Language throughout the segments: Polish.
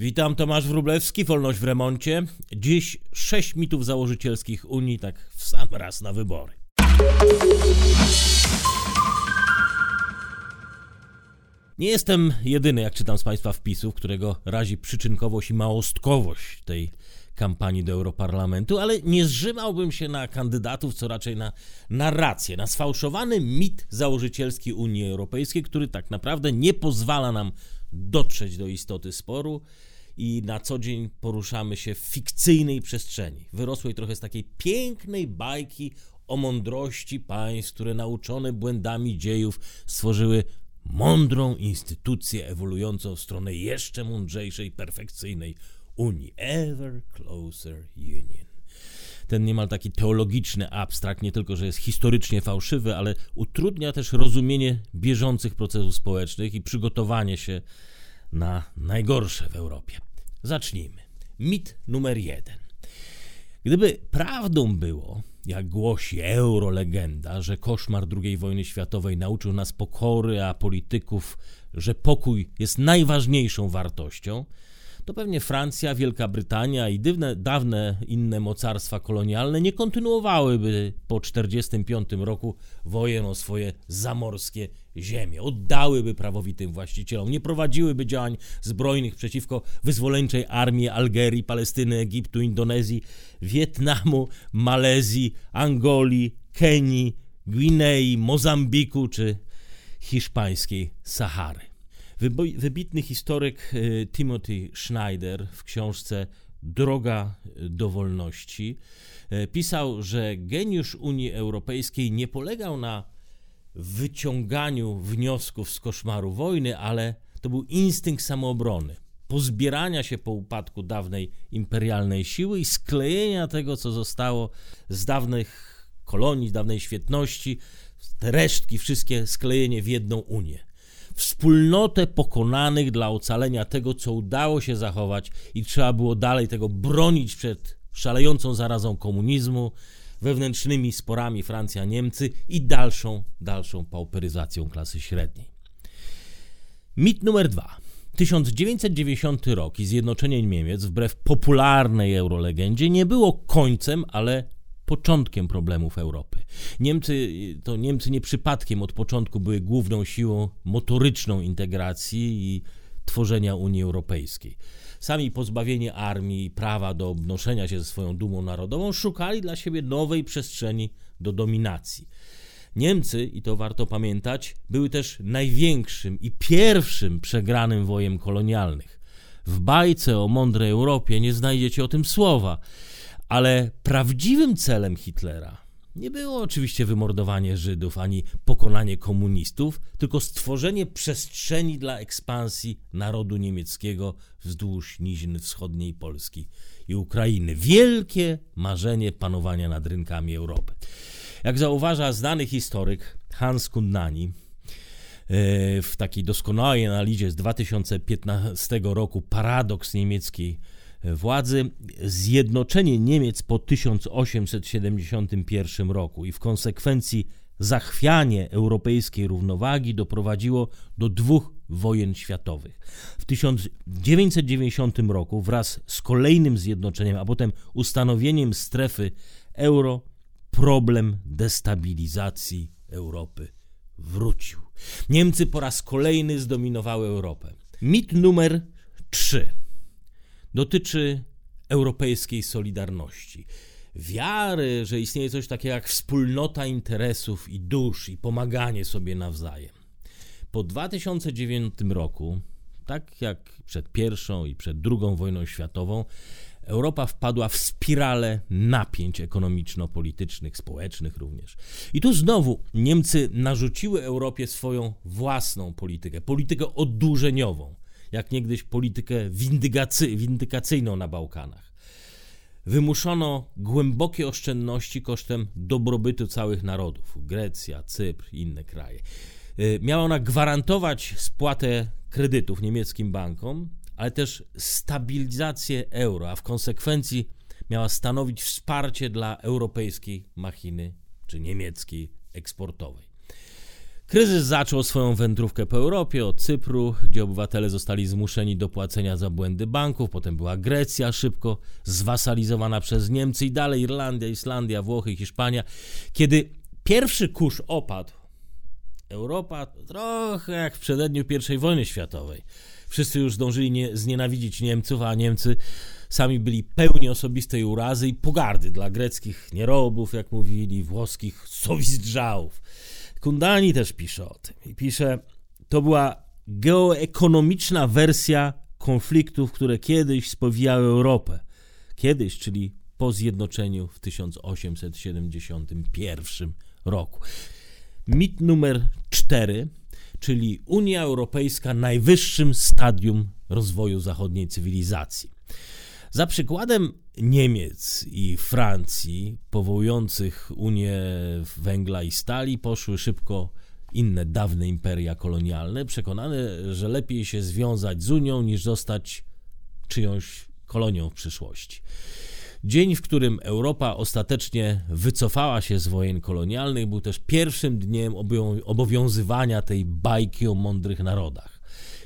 Witam, Tomasz Wrublewski, Wolność w remoncie. Dziś sześć mitów założycielskich Unii, tak w sam raz na wybory. Nie jestem jedyny, jak czytam z Państwa wpisów, którego razi przyczynkowość i małostkowość tej kampanii do Europarlamentu, ale nie zrzymałbym się na kandydatów, co raczej na narrację, na sfałszowany mit założycielski Unii Europejskiej, który tak naprawdę nie pozwala nam dotrzeć do istoty sporu i na co dzień poruszamy się w fikcyjnej przestrzeni, wyrosłej trochę z takiej pięknej bajki o mądrości państw, które nauczone błędami dziejów stworzyły mądrą instytucję ewoluującą w stronę jeszcze mądrzejszej, perfekcyjnej Unii. Ever Closer Union. Ten niemal taki teologiczny abstrakt nie tylko, że jest historycznie fałszywy, ale utrudnia też rozumienie bieżących procesów społecznych i przygotowanie się na najgorsze w Europie. Zacznijmy. Mit numer jeden. Gdyby prawdą było, jak głosi eurolegenda, że koszmar II wojny światowej nauczył nas pokory, a polityków, że pokój jest najważniejszą wartością, to pewnie Francja, Wielka Brytania i dywne, dawne inne mocarstwa kolonialne nie kontynuowałyby po 1945 roku wojen o swoje zamorskie ziemie, oddałyby prawowitym właścicielom, nie prowadziłyby działań zbrojnych przeciwko wyzwoleńczej armii Algerii, Palestyny, Egiptu, Indonezji, Wietnamu, Malezji, Angolii, Kenii, Gwinei, Mozambiku czy hiszpańskiej Sahary. Wybitny historyk y, Timothy Schneider w książce Droga do wolności y, pisał, że geniusz Unii Europejskiej nie polegał na wyciąganiu wniosków z koszmaru wojny, ale to był instynkt samoobrony, pozbierania się po upadku dawnej imperialnej siły i sklejenia tego, co zostało z dawnych kolonii, dawnej świetności, te resztki, wszystkie sklejenie w jedną Unię wspólnotę pokonanych dla ocalenia tego, co udało się zachować i trzeba było dalej tego bronić przed szalejącą zarazą komunizmu, wewnętrznymi sporami Francja-Niemcy i dalszą, dalszą pauperyzacją klasy średniej. Mit numer dwa. 1990 rok i zjednoczenie Niemiec, wbrew popularnej eurolegendzie, nie było końcem, ale początkiem problemów Europy. Niemcy, to Niemcy nie przypadkiem od początku były główną siłą motoryczną integracji i tworzenia Unii Europejskiej. Sami pozbawieni armii i prawa do obnoszenia się ze swoją dumą narodową, szukali dla siebie nowej przestrzeni do dominacji. Niemcy, i to warto pamiętać, były też największym i pierwszym przegranym wojem kolonialnych. W bajce o mądrej Europie nie znajdziecie o tym słowa. Ale prawdziwym celem Hitlera nie było oczywiście wymordowanie Żydów ani pokonanie komunistów, tylko stworzenie przestrzeni dla ekspansji narodu niemieckiego wzdłuż nizin wschodniej Polski i Ukrainy. Wielkie marzenie panowania nad rynkami Europy. Jak zauważa znany historyk Hans Kundnani, e, w takiej doskonałej analizie z 2015 roku Paradoks niemieckiej władzy zjednoczenie Niemiec po 1871 roku i w konsekwencji zachwianie europejskiej równowagi doprowadziło do dwóch wojen światowych. W 1990 roku wraz z kolejnym zjednoczeniem, a potem ustanowieniem strefy euro, problem destabilizacji Europy wrócił. Niemcy po raz kolejny zdominowały Europę. Mit numer 3 dotyczy europejskiej solidarności. Wiary, że istnieje coś takiego jak wspólnota interesów i dusz i pomaganie sobie nawzajem. Po 2009 roku, tak jak przed pierwszą i przed drugą wojną światową, Europa wpadła w spiralę napięć ekonomiczno-politycznych, społecznych również. I tu znowu Niemcy narzuciły Europie swoją własną politykę, politykę oddłużeniową jak niegdyś politykę windykacy, windykacyjną na Bałkanach. Wymuszono głębokie oszczędności kosztem dobrobytu całych narodów Grecja, Cypr i inne kraje. Y, miała ona gwarantować spłatę kredytów niemieckim bankom, ale też stabilizację euro, a w konsekwencji miała stanowić wsparcie dla europejskiej machiny czy niemieckiej eksportowej. Kryzys zaczął swoją wędrówkę po Europie, od Cypru, gdzie obywatele zostali zmuszeni do płacenia za błędy banków, potem była Grecja, szybko zwasalizowana przez Niemcy i dalej Irlandia, Islandia, Włochy, Hiszpania. Kiedy pierwszy kurz opadł, Europa trochę jak w przededniu I wojny światowej. Wszyscy już zdążyli nie, znienawidzić Niemców, a Niemcy sami byli pełni osobistej urazy i pogardy dla greckich nierobów, jak mówili, włoskich sowizdrzałów. Kundani też pisze o tym i pisze, to była geoekonomiczna wersja konfliktów, które kiedyś spowijały Europę. Kiedyś, czyli po zjednoczeniu w 1871 roku. Mit numer 4, czyli Unia Europejska najwyższym stadium rozwoju zachodniej cywilizacji. Za przykładem Niemiec i Francji, powołujących Unię węgla i stali, poszły szybko inne dawne imperia kolonialne, przekonane, że lepiej się związać z Unią niż zostać czyjąś kolonią w przyszłości. Dzień, w którym Europa ostatecznie wycofała się z wojen kolonialnych, był też pierwszym dniem obowiązywania tej bajki o mądrych narodach.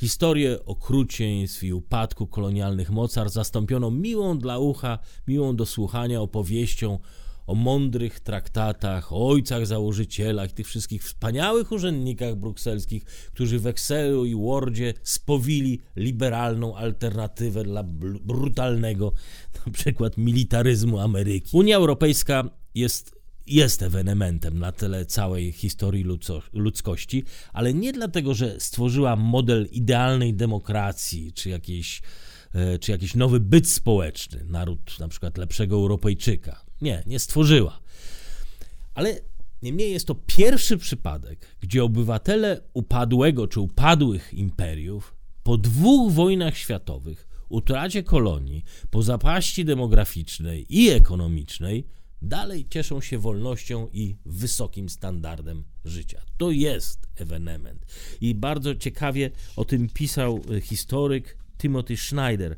Historię okrucieństw i upadku kolonialnych mocarstw zastąpiono miłą dla ucha, miłą do słuchania opowieścią o mądrych traktatach, o ojcach założycielach, tych wszystkich wspaniałych urzędnikach brukselskich, którzy w Excelu i Wordzie spowili liberalną alternatywę dla brutalnego, na przykład militaryzmu Ameryki. Unia Europejska jest jest ewenementem na tle całej historii ludzkości, ale nie dlatego, że stworzyła model idealnej demokracji, czy jakiś, e, czy jakiś nowy byt społeczny, naród na przykład lepszego Europejczyka. Nie, nie stworzyła. Ale niemniej jest to pierwszy przypadek, gdzie obywatele upadłego czy upadłych imperiów po dwóch wojnach światowych, utracie kolonii, po zapaści demograficznej i ekonomicznej, dalej cieszą się wolnością i wysokim standardem życia. To jest ewenement. I bardzo ciekawie o tym pisał e, historyk Timothy Schneider.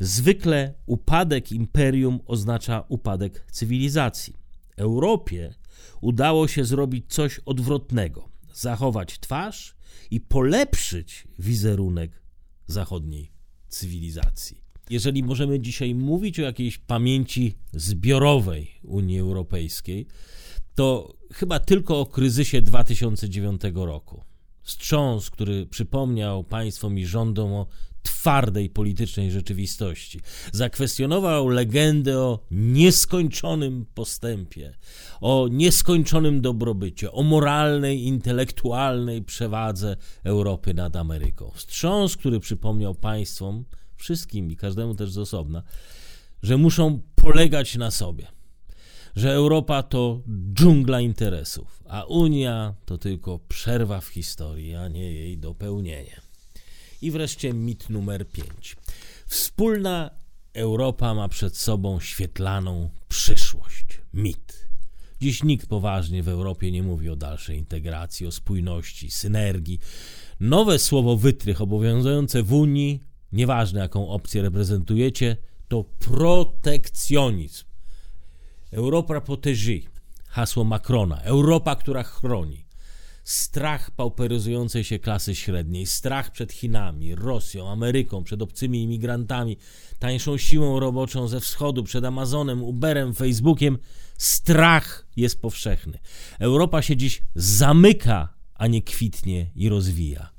Zwykle upadek imperium oznacza upadek cywilizacji. Europie udało się zrobić coś odwrotnego: zachować twarz i polepszyć wizerunek zachodniej cywilizacji. Jeżeli możemy dzisiaj mówić o jakiejś pamięci zbiorowej Unii Europejskiej, to chyba tylko o kryzysie 2009 roku. Wstrząs, który przypomniał państwom i rządom o twardej politycznej rzeczywistości. Zakwestionował legendę o nieskończonym postępie, o nieskończonym dobrobycie, o moralnej, intelektualnej przewadze Europy nad Ameryką. Wstrząs, który przypomniał państwom, wszystkim i każdemu też z osobna, że muszą polegać na sobie. Że Europa to dżungla interesów, a Unia to tylko przerwa w historii, a nie jej dopełnienie. I wreszcie mit numer 5. Wspólna Europa ma przed sobą świetlaną przyszłość. Mit. Dziś nikt poważnie w Europie nie mówi o dalszej integracji, o spójności, synergii. Nowe słowo wytrych obowiązujące w Unii nieważne jaką opcję reprezentujecie, to protekcjonizm. Europa protégée, hasło Macrona. Europa, która chroni. Strach pauperyzującej się klasy średniej, strach przed Chinami, Rosją, Ameryką, przed obcymi imigrantami, tańszą siłą roboczą ze wschodu, przed Amazonem, Uberem, Facebookiem. Strach jest powszechny. Europa się dziś zamyka, a nie kwitnie i rozwija.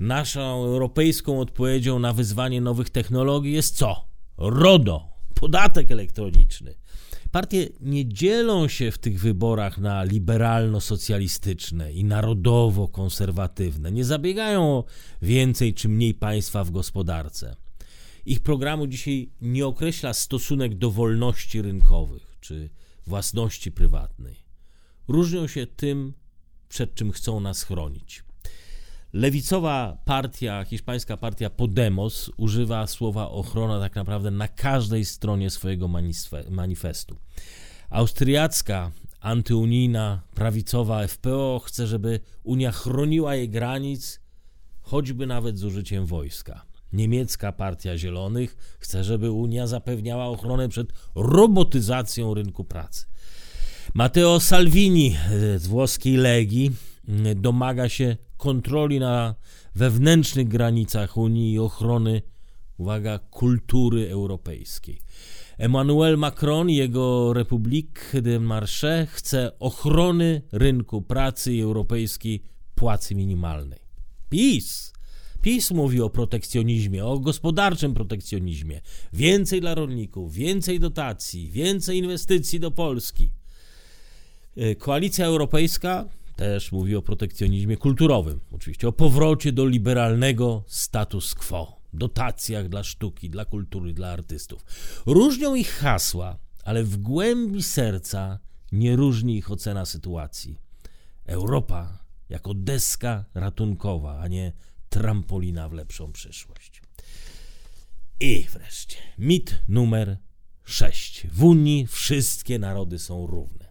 Naszą europejską odpowiedzią na wyzwanie nowych technologii jest co? RODO, podatek elektroniczny. Partie nie dzielą się w tych wyborach na liberalno-socjalistyczne i narodowo-konserwatywne. Nie zabiegają o więcej czy mniej państwa w gospodarce. Ich programu dzisiaj nie określa stosunek do wolności rynkowych czy własności prywatnej. Różnią się tym, przed czym chcą nas chronić. Lewicowa partia, hiszpańska partia Podemos używa słowa ochrona tak naprawdę na każdej stronie swojego manifestu. Austriacka, antyunijna, prawicowa FPO chce, żeby Unia chroniła jej granic, choćby nawet z użyciem wojska. Niemiecka Partia Zielonych chce, żeby Unia zapewniała ochronę przed robotyzacją rynku pracy. Matteo Salvini z włoskiej Legii domaga się kontroli na wewnętrznych granicach Unii i ochrony, uwaga, kultury europejskiej. Emmanuel Macron i jego République de Marché chce ochrony rynku pracy i europejskiej płacy minimalnej. PiS PiS mówi o protekcjonizmie, o gospodarczym protekcjonizmie. Więcej dla rolników, więcej dotacji, więcej inwestycji do Polski. E, Koalicja Europejska też mówi o protekcjonizmie kulturowym, oczywiście o powrocie do liberalnego status quo, dotacjach dla sztuki, dla kultury, dla artystów. Różnią ich hasła, ale w głębi serca nie różni ich ocena sytuacji. Europa jako deska ratunkowa, a nie trampolina w lepszą przyszłość. I wreszcie mit numer 6. W Unii wszystkie narody są równe.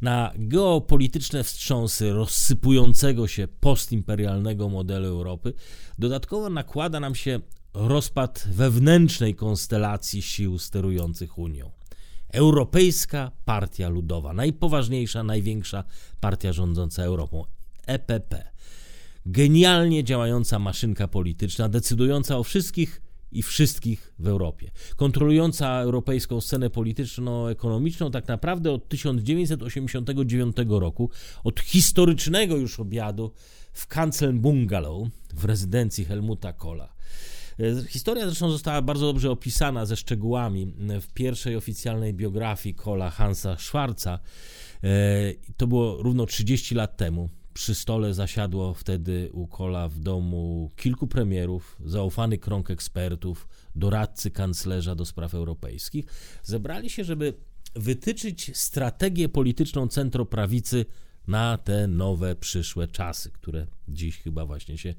Na geopolityczne wstrząsy rozsypującego się postimperialnego modelu Europy dodatkowo nakłada nam się rozpad wewnętrznej konstelacji sił sterujących Unią. Europejska Partia Ludowa, najpoważniejsza, największa partia rządząca Europą, EPP genialnie działająca maszynka polityczna, decydująca o wszystkich i wszystkich w Europie. Kontrolująca europejską scenę polityczno-ekonomiczną tak naprawdę od 1989 roku, od historycznego już obiadu w Kanceln Bungalow w rezydencji Helmuta Kohla. E, historia zresztą została bardzo dobrze opisana ze szczegółami w pierwszej oficjalnej biografii Kohla Hansa Schwarza. E, to było równo 30 lat temu. Przy stole zasiadło wtedy u Kola w domu kilku premierów, zaufany krąg ekspertów, doradcy kanclerza do spraw europejskich. Zebrali się, żeby wytyczyć strategię polityczną centroprawicy na te nowe przyszłe czasy, które dziś chyba właśnie się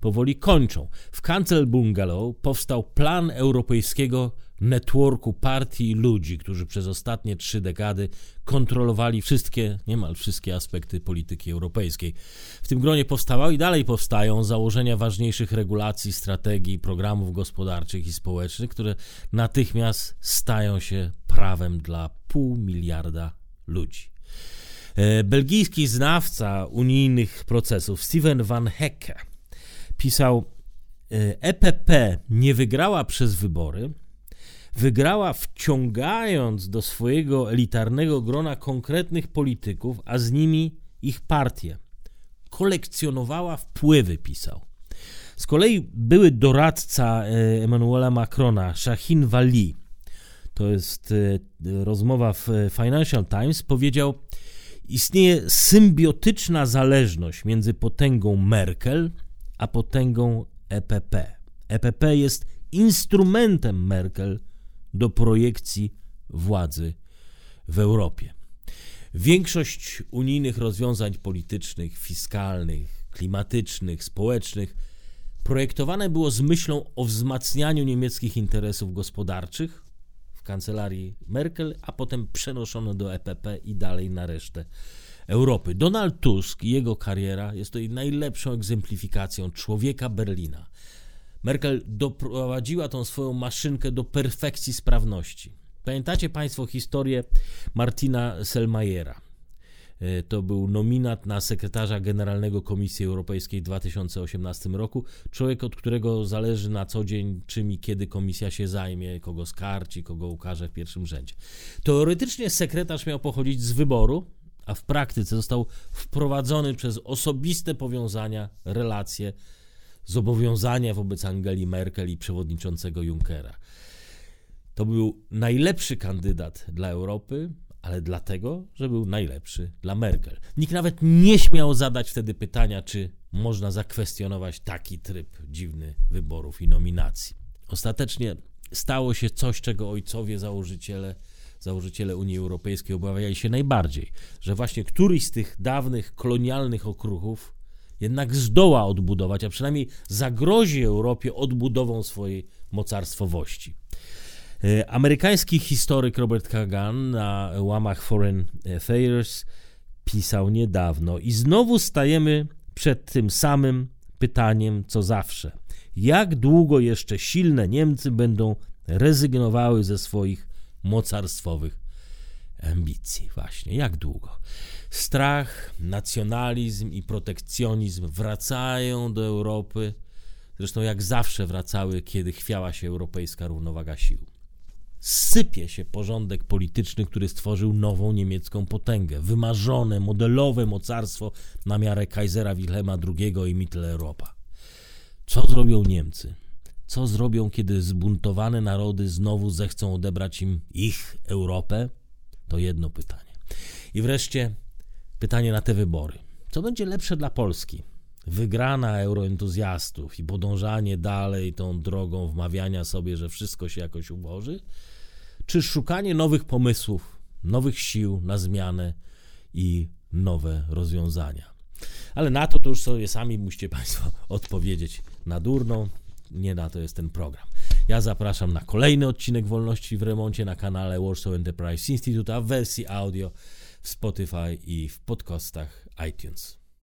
powoli kończą. W Kancel Bungalow powstał plan europejskiego networku partii ludzi, którzy przez ostatnie trzy dekady kontrolowali wszystkie, niemal wszystkie aspekty polityki europejskiej. W tym gronie powstawały i dalej powstają założenia ważniejszych regulacji, strategii, programów gospodarczych i społecznych, które natychmiast stają się prawem dla pół miliarda ludzi. E, belgijski znawca unijnych procesów Steven van Hecke pisał: EPP e nie wygrała przez wybory, wygrała wciągając do swojego elitarnego grona konkretnych polityków, a z nimi ich partie. Kolekcjonowała wpływy, pisał. Z kolei były doradca e, Emmanuela Macrona, Shahin Wali, to jest rozmowa w Financial Times, powiedział, Istnieje symbiotyczna zależność między potęgą Merkel a potęgą EPP. EPP jest instrumentem Merkel do projekcji władzy w Europie. Większość unijnych rozwiązań politycznych, fiskalnych, klimatycznych, społecznych projektowane było z myślą o wzmacnianiu niemieckich interesów gospodarczych kancelarii Merkel, a potem przenoszono do EPP i dalej na resztę Europy. Donald Tusk i jego kariera jest tutaj najlepszą egzemplifikacją człowieka Berlina. Merkel doprowadziła tą swoją maszynkę do perfekcji sprawności. Pamiętacie Państwo historię Martina Selmayera? E, to był nominat na sekretarza generalnego Komisji Europejskiej w 2018 roku. Człowiek, od którego zależy na co dzień, czym i kiedy komisja się zajmie, kogo skarci, kogo ukaże w pierwszym rzędzie. Teoretycznie sekretarz miał pochodzić z wyboru, a w praktyce został wprowadzony przez osobiste powiązania, relacje, zobowiązania wobec Angeli Merkel i przewodniczącego Junckera. To był najlepszy kandydat dla Europy, ale dlatego, że był najlepszy dla Merkel. Nikt nawet nie śmiał zadać wtedy pytania, czy można zakwestionować taki tryb dziwny wyborów i nominacji. Ostatecznie stało się coś, czego ojcowie założyciele, założyciele Unii Europejskiej obawiali się najbardziej, że właśnie któryś z tych dawnych kolonialnych okruchów jednak zdoła odbudować, a przynajmniej zagrozi Europie odbudową swojej mocarstwowości. E, amerykański historyk Robert Kagan na łamach Foreign Affairs pisał niedawno i znowu stajemy przed tym samym pytaniem co zawsze. Jak długo jeszcze silne Niemcy będą rezygnowały ze swoich mocarstwowych ambicji. Właśnie, jak długo? Strach, nacjonalizm i protekcjonizm wracają do Europy, zresztą jak zawsze wracały, kiedy chwiała się europejska równowaga sił. Sypie się porządek polityczny, który stworzył nową niemiecką potęgę, wymarzone, modelowe mocarstwo na miarę Kaisera Wilhelma II i Mitteleuropa. Co zrobią Niemcy? Co zrobią, kiedy zbuntowane narody znowu zechcą odebrać im ich Europę? To jedno pytanie. I wreszcie pytanie na te wybory. Co będzie lepsze dla Polski? Wygrana euroentuzjastów i podążanie dalej tą drogą wmawiania sobie, że wszystko się jakoś ułoży? Czy szukanie nowych pomysłów, nowych sił na zmianę i nowe rozwiązania? Ale na to to już sobie sami musicie Państwo odpowiedzieć na durną. Nie na to jest ten program. Ja zapraszam na kolejny odcinek Wolności w Remoncie na kanale Warsaw Enterprise Institute, a w wersji audio w Spotify i w podcastach iTunes.